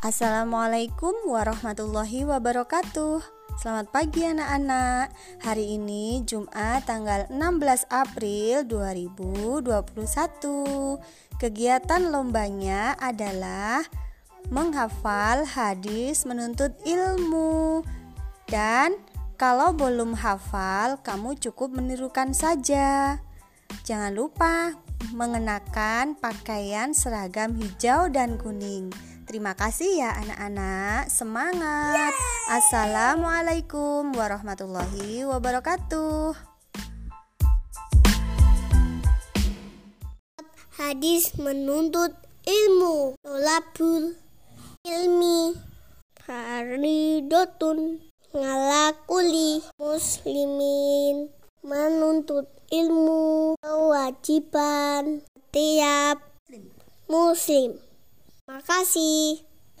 Assalamualaikum warahmatullahi wabarakatuh. Selamat pagi anak-anak. Hari ini Jumat tanggal 16 April 2021 Kegiatan lombanya adalah Menghafal hadis menuntut ilmu. Dan kalau belum hafal kamu cukup menirukan saja. Jangan lupa mengenakan pakaian seragam hijau dan kuning Terima kasih ya anak-anak. Semangat. Assalamualaikum warahmatullahi wabarakatuh. Hadis menuntut ilmu. Tolabul ilmi faridotun ngalakuli muslimin menuntut ilmu kewajiban setiap muslim. Makasih.